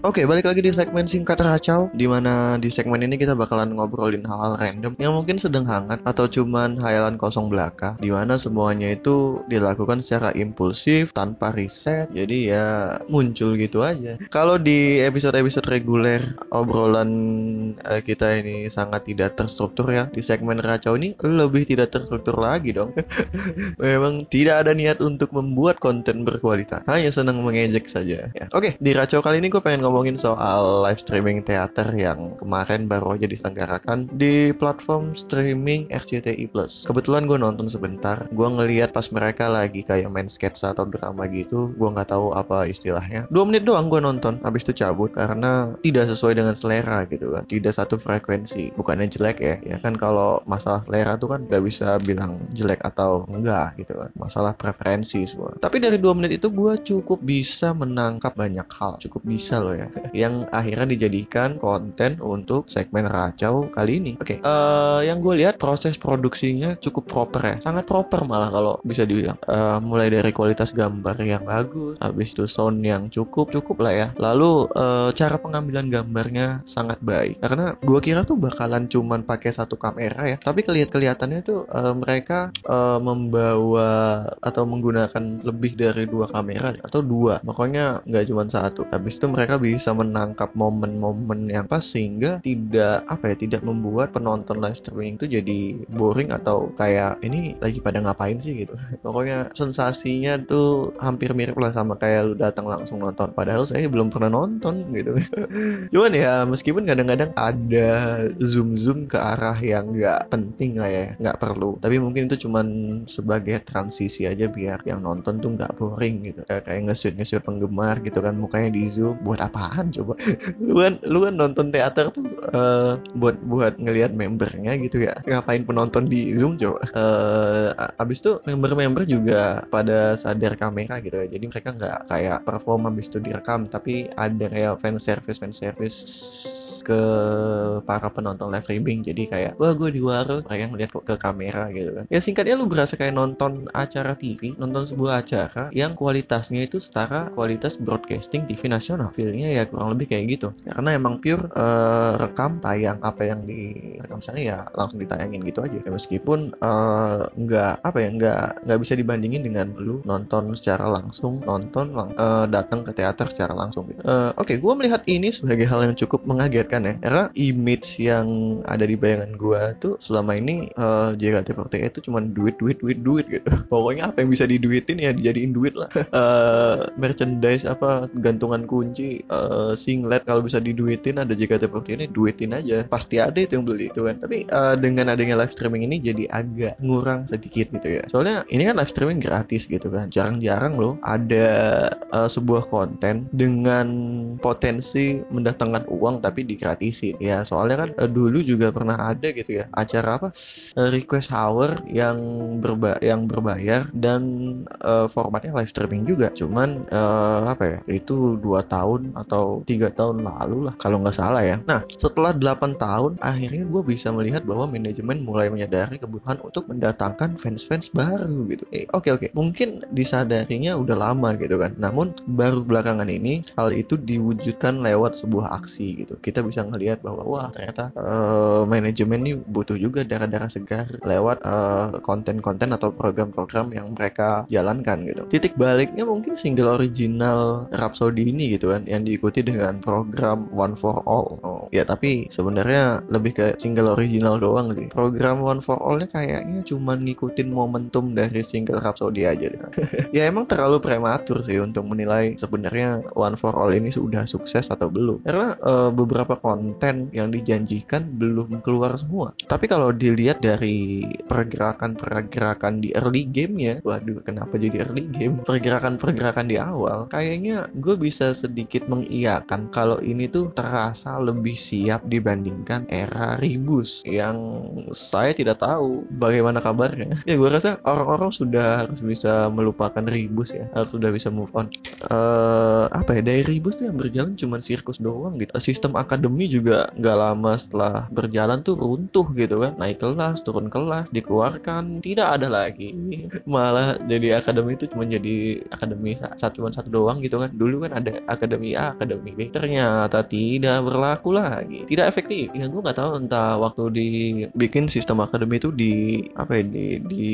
Oke, balik lagi di segmen singkat racau Di mana di segmen ini kita bakalan ngobrolin hal-hal random Yang mungkin sedang hangat atau cuman hayalan kosong belaka Di mana semuanya itu dilakukan secara impulsif, tanpa riset Jadi ya muncul gitu aja Kalau di episode-episode reguler obrolan uh, kita ini sangat tidak terstruktur ya Di segmen racau ini lebih tidak terstruktur lagi dong Memang tidak ada niat untuk membuat konten berkualitas Hanya senang mengejek saja ya. Oke, di racau kali ini gue pengen ngomongin soal live streaming teater yang kemarin baru aja diselenggarakan di platform streaming RCTI Plus. Kebetulan gue nonton sebentar, gue ngeliat pas mereka lagi kayak main sketsa atau drama gitu, gue nggak tahu apa istilahnya. Dua menit doang gue nonton, habis itu cabut karena tidak sesuai dengan selera gitu kan, tidak satu frekuensi. Bukannya jelek ya, ya kan kalau masalah selera tuh kan gak bisa bilang jelek atau enggak gitu kan, masalah preferensi semua. Tapi dari dua menit itu gue cukup bisa menangkap banyak hal, cukup bisa loh ya ya yang akhirnya dijadikan konten untuk segmen racau kali ini. Oke okay. uh, eh, yang gue lihat proses produksinya cukup proper ya. Sangat proper malah kalau bisa dibilang. Uh, mulai dari kualitas gambar yang bagus habis itu sound yang cukup cukup lah ya. Lalu uh, cara pengambilan gambarnya sangat baik. Karena gue kira tuh bakalan cuman pakai satu kamera ya. Tapi kelihat kelihatannya tuh uh, mereka uh, membawa atau menggunakan lebih dari dua kamera atau dua. Pokoknya nggak cuma satu. Habis itu mereka bisa bisa menangkap momen-momen yang pas sehingga tidak apa ya tidak membuat penonton live streaming itu jadi boring atau kayak ini lagi pada ngapain sih? gitu. Pokoknya sensasinya tuh hampir mirip lah sama kayak lu datang langsung nonton. Padahal saya belum pernah nonton gitu. Cuman ya meskipun kadang-kadang ada zoom zoom ke arah yang nggak penting lah ya nggak perlu. Tapi mungkin itu cuman sebagai transisi aja biar yang nonton tuh nggak boring gitu. Kayak nge-shoot nge-shoot penggemar gitu kan mukanya di zoom buat apa apaan coba? Lu kan lu kan nonton teater tuh uh, buat buat ngelihat membernya gitu ya. Ngapain penonton di zoom coba? Uh, abis tuh member-member juga pada sadar kamera gitu ya. Jadi mereka nggak kayak perform abis itu direkam tapi ada kayak fan service fan service ke para penonton live streaming. Jadi kayak wah gue di warung. Mereka ngeliat ke kamera gitu kan. Ya singkatnya lu berasa kayak nonton acara TV nonton sebuah acara yang kualitasnya itu setara kualitas broadcasting TV nasional. Feelnya ya kurang lebih kayak gitu. Karena emang pure uh, rekam tayang apa yang di rekam sana ya langsung ditayangin gitu aja. Ya, meskipun uh, nggak apa ya nggak nggak bisa dibandingin dengan lu nonton secara langsung nonton lang uh, datang ke teater secara langsung gitu. Uh, oke okay, gue melihat ini sebagai hal yang cukup mengagetkan kan ya. Karena image yang ada di bayangan gua tuh selama ini uh, JKT48 itu cuma duit duit duit duit gitu. Pokoknya apa yang bisa diduitin ya dijadiin duit lah. Uh, merchandise apa gantungan kunci uh, singlet kalau bisa diduitin ada JKT48 ini duitin aja. Pasti ada itu yang beli itu kan. Tapi uh, dengan adanya live streaming ini jadi agak ngurang sedikit gitu ya. Soalnya ini kan live streaming gratis gitu kan. Jarang-jarang loh ada uh, sebuah konten dengan potensi mendatangkan uang tapi di digratisin ya soalnya kan uh, dulu juga pernah ada gitu ya acara apa? Uh, request hour yang berba yang berbayar dan uh, formatnya live streaming juga. Cuman uh, apa ya itu dua tahun atau tiga tahun lalu lah kalau nggak salah ya. Nah setelah 8 tahun akhirnya gue bisa melihat bahwa manajemen mulai menyadari kebutuhan untuk mendatangkan fans-fans baru gitu. Oke eh, oke okay, okay. mungkin disadarinya udah lama gitu kan. Namun baru belakangan ini hal itu diwujudkan lewat sebuah aksi gitu. Kita bisa ngelihat bahwa wah ternyata uh, manajemen ini butuh juga darah-darah segar lewat uh, konten-konten atau program-program yang mereka jalankan gitu. Titik baliknya mungkin single original Rhapsody ini gitu kan yang diikuti dengan program One for All. Oh, ya tapi sebenarnya lebih ke single original doang sih. Program One for All-nya kayaknya cuma ngikutin momentum dari single Rhapsody aja deh. ya emang terlalu prematur sih untuk menilai sebenarnya One for All ini sudah sukses atau belum. Karena uh, beberapa konten yang dijanjikan belum keluar semua. Tapi kalau dilihat dari pergerakan-pergerakan di early game ya, waduh kenapa jadi early game? Pergerakan-pergerakan di awal, kayaknya gue bisa sedikit mengiyakan kalau ini tuh terasa lebih siap dibandingkan era Ribus yang saya tidak tahu bagaimana kabarnya. Ya gue rasa orang-orang sudah harus bisa melupakan Ribus ya, harus sudah bisa move on. Uh, apa ya dari Ribus tuh yang berjalan cuma sirkus doang gitu. Sistem akademi akademi juga nggak lama setelah berjalan tuh runtuh gitu kan. Naik kelas turun kelas dikeluarkan. Tidak ada lagi. Malah jadi akademi itu cuma jadi akademi satu satu doang gitu kan. Dulu kan ada akademi A akademi B. Ternyata tidak berlaku lagi. Tidak efektif. Ya gue nggak tahu entah waktu dibikin sistem akademi itu di apa ya di, di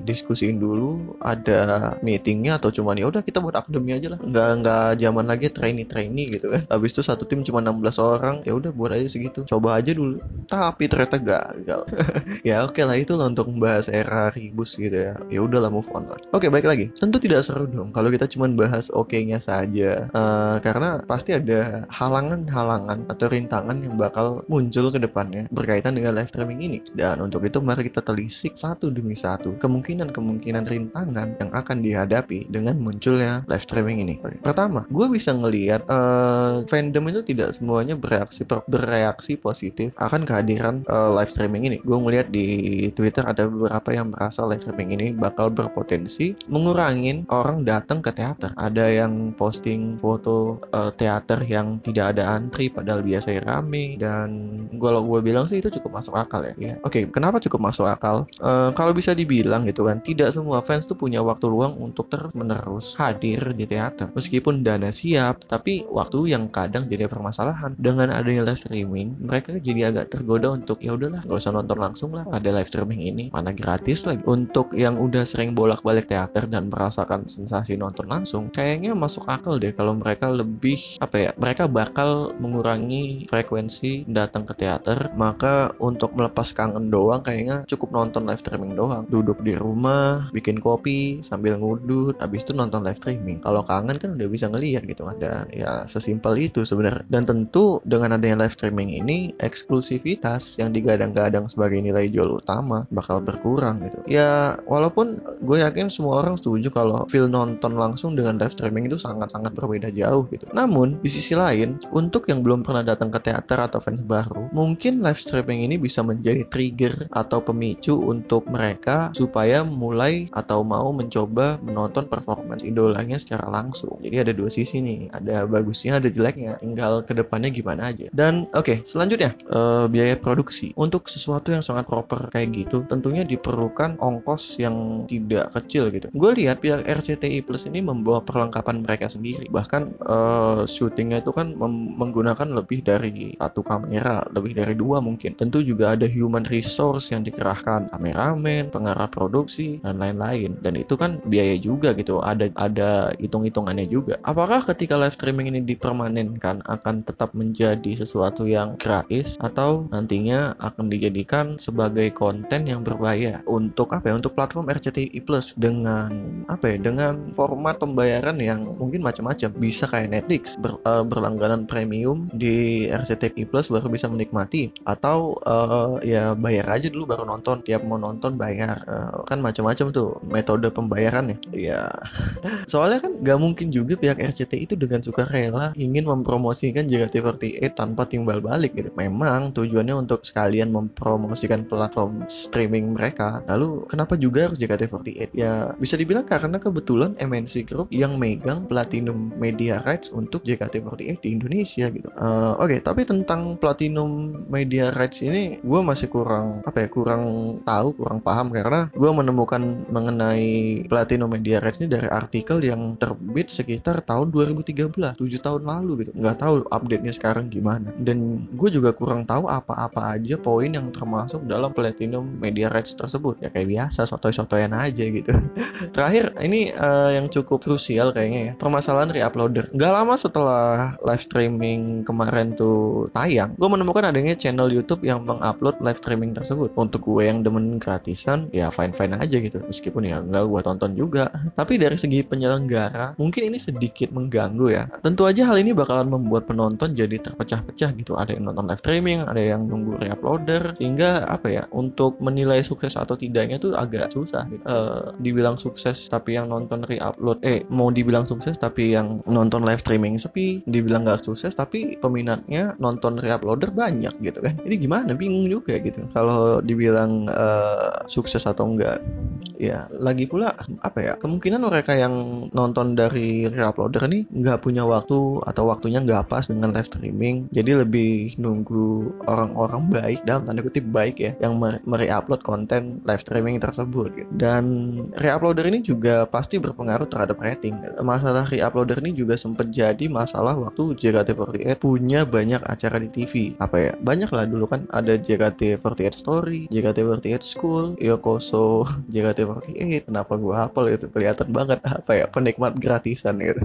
diskusiin dulu ada meetingnya atau cuman ya udah kita buat akademi aja lah. Nggak nggak zaman lagi trainee trainee gitu kan. Habis itu satu tim cuma 16 orang ya udah buat aja segitu. Coba aja dulu. Tapi ternyata gagal. Ya oke okay lah itu lah untuk membahas era ribus gitu ya. Ya udahlah move on lah. Oke okay, baik lagi. Tentu tidak seru dong kalau kita cuma bahas oke-nya saja. Uh, karena pasti ada halangan-halangan atau rintangan yang bakal muncul ke depannya berkaitan dengan live streaming ini. Dan untuk itu mari kita telisik satu demi satu kemungkinan-kemungkinan rintangan yang akan dihadapi dengan munculnya live streaming ini. Pertama gue bisa ngelihat uh, fandom itu tidak semuanya bereaksi bereaksi positif akan kehadiran uh, live streaming ini. Gue ngeliat di Twitter ada beberapa yang merasa live streaming ini bakal berpotensi mengurangin orang datang ke teater. Ada yang posting foto uh, teater yang tidak ada antri padahal biasa rame dan kalau gue bilang sih itu cukup masuk akal ya. ya. Oke, okay, kenapa cukup masuk akal? Uh, kalau bisa dibilang gitu kan, tidak semua fans tuh punya waktu luang untuk terus menerus hadir di teater. Meskipun dana siap, tapi waktu yang kadang jadi permasalahan dengan adanya live streaming mereka jadi agak tergoda untuk ya udahlah gak usah nonton langsung lah ada live streaming ini mana gratis lagi. Untuk yang udah sering bolak-balik teater dan merasakan sensasi nonton langsung kayaknya masuk akal deh kalau mereka lebih apa ya mereka bakal mengurangi frekuensi datang ke teater. Maka untuk melepas kangen doang kayaknya cukup nonton live streaming doang. Duduk di rumah bikin kopi sambil ngudut habis itu nonton live streaming. Kalau kangen kan udah bisa ngeliat gitu kan. Dan ya sesimpel itu sebenarnya. Dan tentu dengan adanya live streaming ini eksklusivitas yang digadang-gadang sebagai nilai jual utama bakal berkurang gitu. Ya walaupun gue yakin semua orang setuju kalau feel nonton langsung dengan live streaming itu sangat-sangat berbeda jauh gitu. Namun di sisi lain untuk yang belum pernah datang ke teater atau fans baru mungkin live streaming ini bisa menjadi trigger atau pemicu untuk mereka supaya mulai atau mau mencoba menonton performance idolanya secara langsung. Jadi ada dua sisi nih ada bagusnya ada jeleknya. Tinggal ke depannya gimana aja. Dan oke okay, selanjutnya uh, biaya produksi. Untuk sesuatu yang sangat proper kayak gitu tentunya diperlukan ongkos yang tidak kecil gitu. Gue lihat pihak RCTI Plus ini membawa perlengkapan mereka sendiri. Bahkan uh, syutingnya itu kan menggunakan lebih dari satu kamera lebih dari dua mungkin. Tentu juga ada human resource yang dikerahkan. Kameramen pengarah produksi dan lain-lain. Dan itu kan biaya juga gitu. Ada ada hitung-hitungannya juga. Apakah ketika live streaming ini dipermanenkan akan tetap menjadi sesuatu yang gratis atau nantinya akan dijadikan sebagai konten yang berbayar untuk apa ya untuk platform RCTI Plus dengan apa ya dengan format pembayaran yang mungkin macam-macam. Bisa kayak Netflix ber, uh, berlangganan premium di RCTI Plus baru bisa menikmati atau uh, ya bayar aja dulu baru nonton tiap mau nonton bayar. Uh, kan macam-macam tuh metode pembayarannya. Ya soalnya kan gak mungkin juga pihak RCTI itu dengan sukarela ingin mempromosikan JKT48 tanpa timbal balik gitu. Memang tujuannya untuk sekalian mempromosikan platform streaming mereka. Lalu kenapa juga harus JKT48? Ya bisa dibilang karena kebetulan MNC Group yang megang platinum media rights untuk JKT48 di Indonesia gitu. Uh, Oke, okay, tapi tentang platinum media rights ini gue masih kurang apa ya kurang tahu kurang paham karena gue menemukan mengenai platinum media rights ini dari artikel yang terbit sekitar tahun 2013 7 tahun lalu gitu nggak tahu update nya sekarang gimana. Dan gue juga kurang tahu apa-apa aja poin yang termasuk dalam platinum media rights tersebut. Ya kayak biasa sotoy-sotoyan aja gitu. Terakhir ini uh, yang cukup krusial kayaknya ya. Permasalahan reuploader. Nggak lama setelah live streaming kemarin tuh tayang gue menemukan adanya channel YouTube yang mengupload live streaming tersebut. Untuk gue yang demen gratisan ya fine fine aja gitu. Meskipun ya nggak gue tonton juga. Tapi dari segi penyelenggara mungkin ini sedikit mengganggu ya. Tentu aja hal ini bakalan membuat penonton jadi terpecah-pecah gitu. Ada yang nonton live streaming ada yang nunggu reuploader. Sehingga apa ya untuk menilai sukses atau tidaknya tuh agak susah gitu. uh, dibilang sukses tapi yang nonton reupload eh mau dibilang sukses tapi yang nonton live streaming sepi dibilang gak sukses tapi peminatnya nonton reuploader banyak gitu kan. Jadi gimana? Bingung juga gitu. Kalau dibilang uh, sukses atau enggak ya lagi pula apa ya kemungkinan mereka yang nonton dari reuploader ini nggak punya waktu atau waktunya nggak pas dengan live streaming streaming jadi lebih nunggu orang-orang baik dalam tanda kutip baik ya yang mereupload konten live streaming tersebut gitu. dan reuploader ini juga pasti berpengaruh terhadap rating. Masalah reuploader ini juga sempat jadi masalah waktu JKT48 punya banyak acara di TV apa ya? Banyak lah dulu kan ada JKT48 Story JKT48 School Yokoso JKT48 kenapa gua hafal itu kelihatan banget apa ya penikmat gratisan gitu.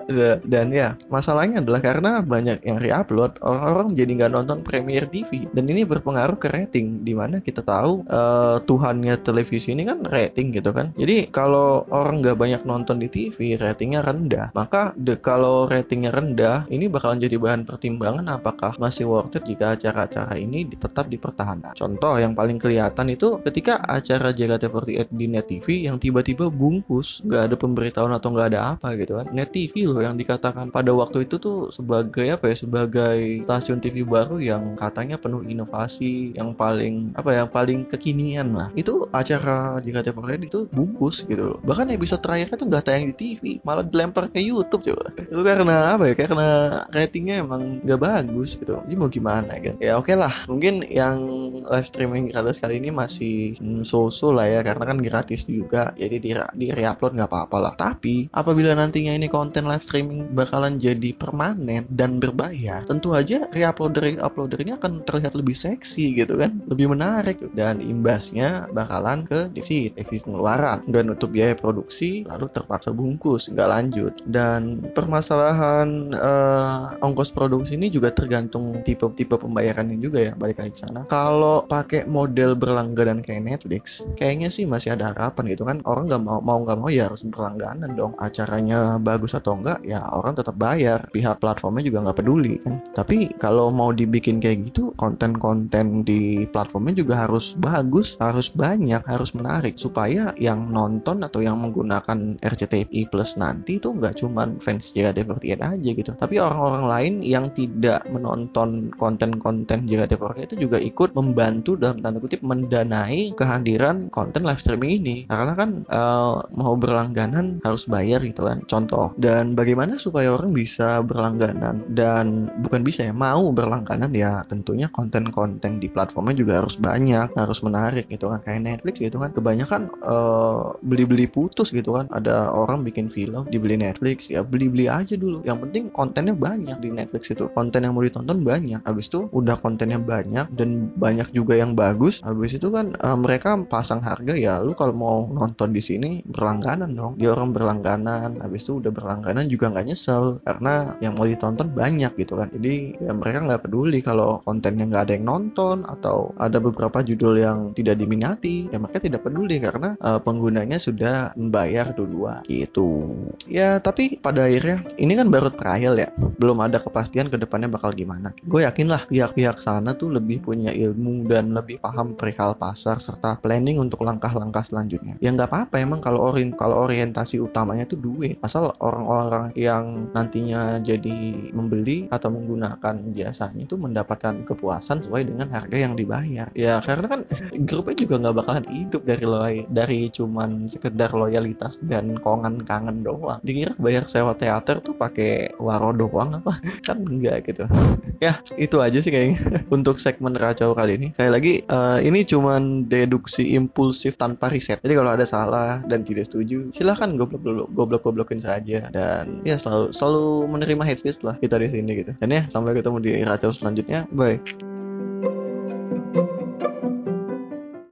Dan ya masalahnya adalah karena banyak yang reupload orang-orang jadi nggak nonton Premier TV dan ini berpengaruh ke rating di mana kita tahu uh, Tuhannya televisi ini kan rating gitu kan. Jadi kalau orang nggak banyak nonton di TV ratingnya rendah. Maka de kalau ratingnya rendah ini bakalan jadi bahan pertimbangan apakah masih worth it jika acara-acara ini tetap dipertahankan. Contoh yang paling kelihatan itu ketika acara JKT48 di Net TV yang tiba-tiba bungkus nggak ada pemberitahuan atau nggak ada apa gitu kan. Net TV loh yang dikatakan pada waktu itu tuh sebagai apa ya sebagai stasiun TV baru yang katanya penuh inovasi yang paling apa ya yang paling kekinian lah. Itu acara JKT48 itu bungkus gitu loh. Bahkan episode terakhirnya tuh nggak tayang di TV malah dilempar ke YouTube coba. Itu karena apa ya karena ratingnya emang nggak bagus gitu. Jadi mau gimana gitu ya oke okay lah. Mungkin yang live streaming gratis kali ini masih hmm, so-so lah ya karena kan gratis juga. Jadi di, di re-upload nggak apa-apa lah. Tapi apabila nantinya ini konten live streaming bakalan jadi permanen dan berbayar tentu aja re-uploader uploader ini akan terlihat lebih seksi gitu kan lebih menarik. Dan imbasnya bakalan ke defisit defisit pengeluaran dan untuk biaya produksi lalu terpaksa bungkus nggak lanjut. Dan permasalahan uh, ongkos produksi ini juga tergantung tipe-tipe pembayarannya juga ya balik lagi ke sana. Kalau pakai model berlangganan kayak Netflix kayaknya sih masih ada harapan gitu kan. Orang nggak mau mau nggak mau ya harus berlangganan dong. Acaranya bagus atau enggak ya orang tetap bayar. Pihak platformnya juga nggak peduli kan. Tapi kalau mau dibikin kayak gitu konten-konten di platformnya juga harus bagus harus banyak harus menarik. Supaya yang nonton atau yang menggunakan RCTI Plus nanti tuh nggak cuman fans JKT48 aja gitu. Tapi orang-orang lain yang tidak menonton konten-konten JKT48 itu juga ikut membantu dalam tanda kutip mendanai kehadiran konten live streaming ini. Karena kan uh, mau berlangganan harus bayar gitu kan contoh. Dan bagaimana supaya orang bisa berlangganan dan bukan bisa ya mau berlangganan ya tentunya konten-konten di platformnya juga harus banyak harus menarik gitu kan. Kayak Netflix gitu kan kebanyakan uh, beli-beli putus gitu kan. Ada orang bikin film dibeli Netflix ya beli-beli aja dulu. Yang penting kontennya banyak di Netflix itu. Konten yang mau ditonton banyak. Habis itu udah kontennya banyak dan banyak juga yang bagus habis itu kan uh, mereka pasang harga ya lu kalau mau nonton di sini berlangganan dong. Dia orang berlangganan habis itu udah berlangganan juga nggak nyesel karena yang mau ditonton banyak gitu kan. Jadi ya mereka nggak peduli kalau kontennya nggak ada yang nonton atau ada beberapa judul yang tidak diminati ya mereka tidak peduli karena uh, penggunanya sudah membayar duluan gitu. Ya tapi pada akhirnya ini kan baru trial ya. Belum ada kepastian ke depannya bakal gimana. Gue yakin lah pihak-pihak sana tuh lebih punya ilmu dan lebih paham perihal pasar serta planning untuk langkah-langkah selanjutnya. Ya nggak apa-apa emang kalau orin kalau orientasi utamanya tuh duit. Asal orang-orang yang nantinya jadi membeli atau menggunakan jasanya itu mendapatkan kepuasan sesuai dengan harga yang dibayar. Ya karena kan grupnya juga nggak bakalan hidup dari lo dari cuman sekedar loyalitas dan kongan kangen doang. Dikira bayar sewa teater tuh pakai waro doang apa? Kan enggak gitu. Ya itu aja sih kayaknya untuk segmen kacau kali ini. Kayak lagi uh, ini cuman deduksi impulsif tanpa riset. Jadi kalau ada salah dan tidak setuju silahkan goblok goblok goblokin saja. Dan ya selalu selalu menerima headspace lah kita di sini gitu dan ya sampai ketemu di racau selanjutnya. Bye